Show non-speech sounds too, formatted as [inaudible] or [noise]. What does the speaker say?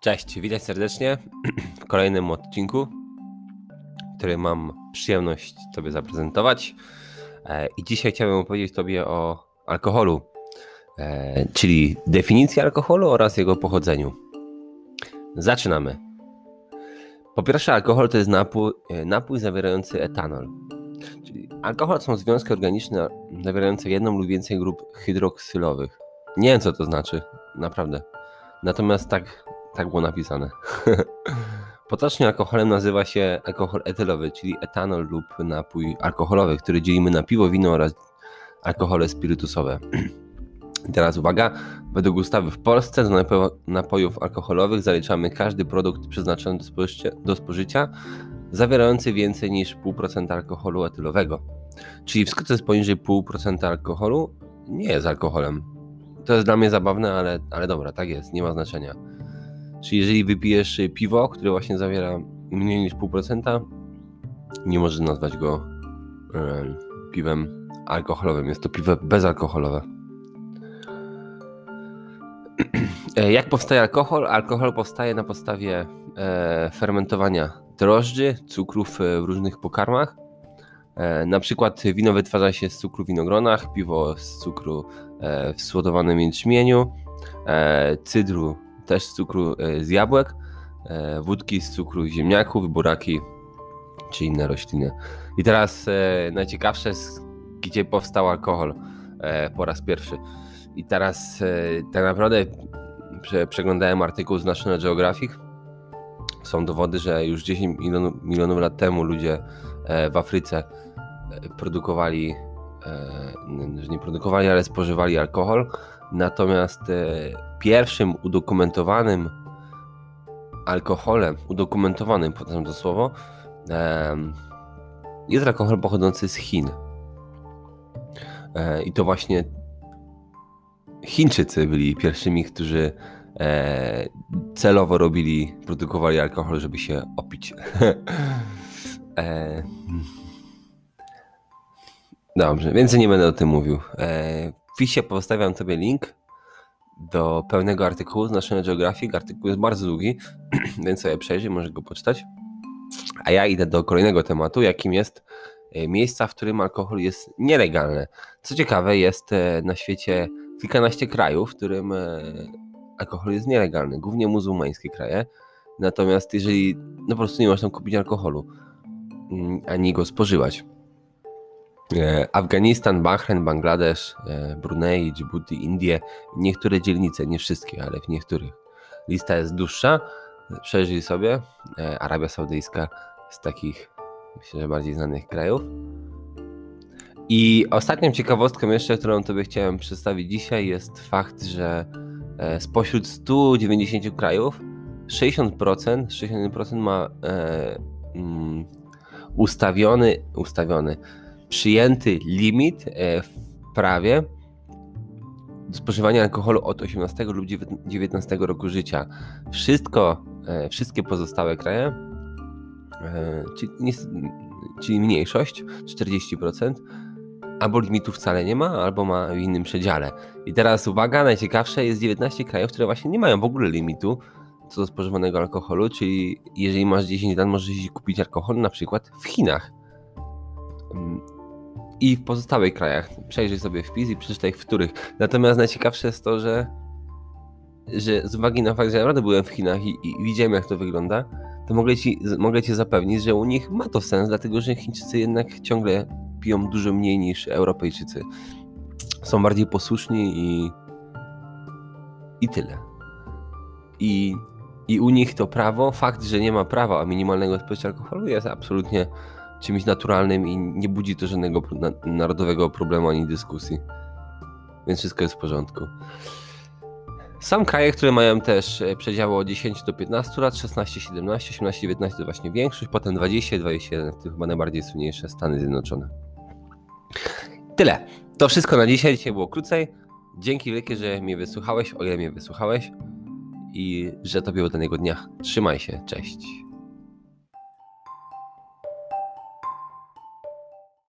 Cześć, witaj serdecznie [clears throat] w kolejnym odcinku, który mam przyjemność Tobie zaprezentować. E, I dzisiaj chciałbym opowiedzieć Tobie o alkoholu, e, czyli definicji alkoholu oraz jego pochodzeniu. Zaczynamy. Po pierwsze, alkohol to jest napój, e, napój zawierający etanol. Czyli alkohol są związki organiczne zawierające jedną lub więcej grup hydroksylowych. Nie wiem, co to znaczy, naprawdę. Natomiast tak tak było napisane. [laughs] Potocznie alkoholem nazywa się alkohol etylowy, czyli etanol lub napój alkoholowy, który dzielimy na piwo, wino oraz alkohole spirytusowe. [clears throat] teraz uwaga, według ustawy w Polsce do napojów alkoholowych zaliczamy każdy produkt przeznaczony do spożycia, do spożycia zawierający więcej niż 0,5% alkoholu etylowego. Czyli co jest poniżej 0,5% alkoholu, nie jest alkoholem. To jest dla mnie zabawne, ale, ale dobra, tak jest, nie ma znaczenia. Czyli jeżeli wypijesz piwo, które właśnie zawiera mniej niż 0,5%, nie możesz nazwać go e, piwem alkoholowym. Jest to piwo bezalkoholowe. [clears throat] E, jak powstaje alkohol? Alkohol powstaje na podstawie e, fermentowania drożdży, cukrów e, w różnych pokarmach. E, na przykład wino wytwarza się z cukru w winogronach, piwo z cukru w słodowanym jęczmieniu, cydru też z cukru e, z jabłek, e, wódki z cukru ziemniaków, buraki czy inne rośliny. I teraz e, najciekawsze, gdzie powstał alkohol po raz pierwszy. I teraz tak naprawdę przeglądałem artykuł z National Geographic. Są dowody, że już 10 milionów, milionów lat temu ludzie w Afryce produkowali, że nie produkowali, ale spożywali alkohol. Natomiast pierwszym udokumentowanym alkoholem, udokumentowanym, potem to słowo, jest alkohol pochodzący z Chin. E, I to właśnie Chińczycy byli pierwszymi, którzy e, celowo robili, produkowali alkohol, żeby się opić. [laughs] E, dobrze, więcej nie będę o tym mówił. W fisie pozostawiam Tobie link do pełnego artykułu z National Geographic. Artykuł jest bardzo długi, [clears throat] więc sobie przejrzyj, możesz go poczytać. A ja idę do kolejnego tematu, jakim jest e, miejsca, w którym alkohol jest nielegalny. Co ciekawe, jest e, na świecie kilkanaście krajów, w którym e, alkohol jest nielegalny, głównie muzułmańskie kraje. Natomiast jeżeli no po prostu nie można kupić alkoholu, mm, ani go spożywać. E, Afganistan, Bahrain, Bangladesz, e, Brunei, Djibouti, Indie, niektóre dzielnice, nie wszystkie, ale w niektórych. Lista jest dłuższa, przejrzyj sobie. E, Arabia Saudyjska z takich, myślę, że bardziej znanych krajów. I ostatnią ciekawostką jeszcze, którą Tobie chciałem przedstawić dzisiaj jest fakt, że spośród 190 krajów 60%, 61% ma e, mm, ustawiony, ustawiony przyjęty limit e, w prawie spożywania alkoholu od 18 lub 19 roku życia. Wszystko, e, wszystkie pozostałe kraje, e, czyli, czyli mniejszość, 40%, albo limitu wcale nie ma, albo ma w innym przedziale. I teraz uwaga, najciekawsze jest 19 krajów, które właśnie nie mają w ogóle limitu co do spożywanego alkoholu, czyli jeżeli masz 10 lat, możesz kupić alkohol na przykład w Chinach. I w pozostałych krajach. Przejrzyj sobie wpis i przeczytaj w których. Natomiast najciekawsze jest to, że, że z uwagi na fakt, że ja naprawdę byłem w Chinach i, i widziałem jak to wygląda, to mogę ci, mogę ci zapewnić, że u nich ma to sens, dlatego że Chińczycy jednak ciągle piją dużo mniej niż Europejczycy. Są bardziej posłuszni i, i tyle. I, I u nich to prawo, fakt, że nie ma prawa minimalnego spożycia alkoholu jest absolutnie czymś naturalnym i nie budzi to żadnego narodowego problemu ani dyskusji. Więc wszystko jest w porządku. Są kraje, które mają też e, przedziały od 10 do 15 lat, 16, 17, 18, 19 to właśnie większość, potem 20, 21, to chyba najbardziej słynniejsze Stany Zjednoczone. Tyle. To wszystko na dzisiaj. Dzisiaj było krócej. Dzięki wielkie, że mnie wysłuchałeś, o ile mnie wysłuchałeś i że tobie udanego dnia. Trzymaj się. Cześć.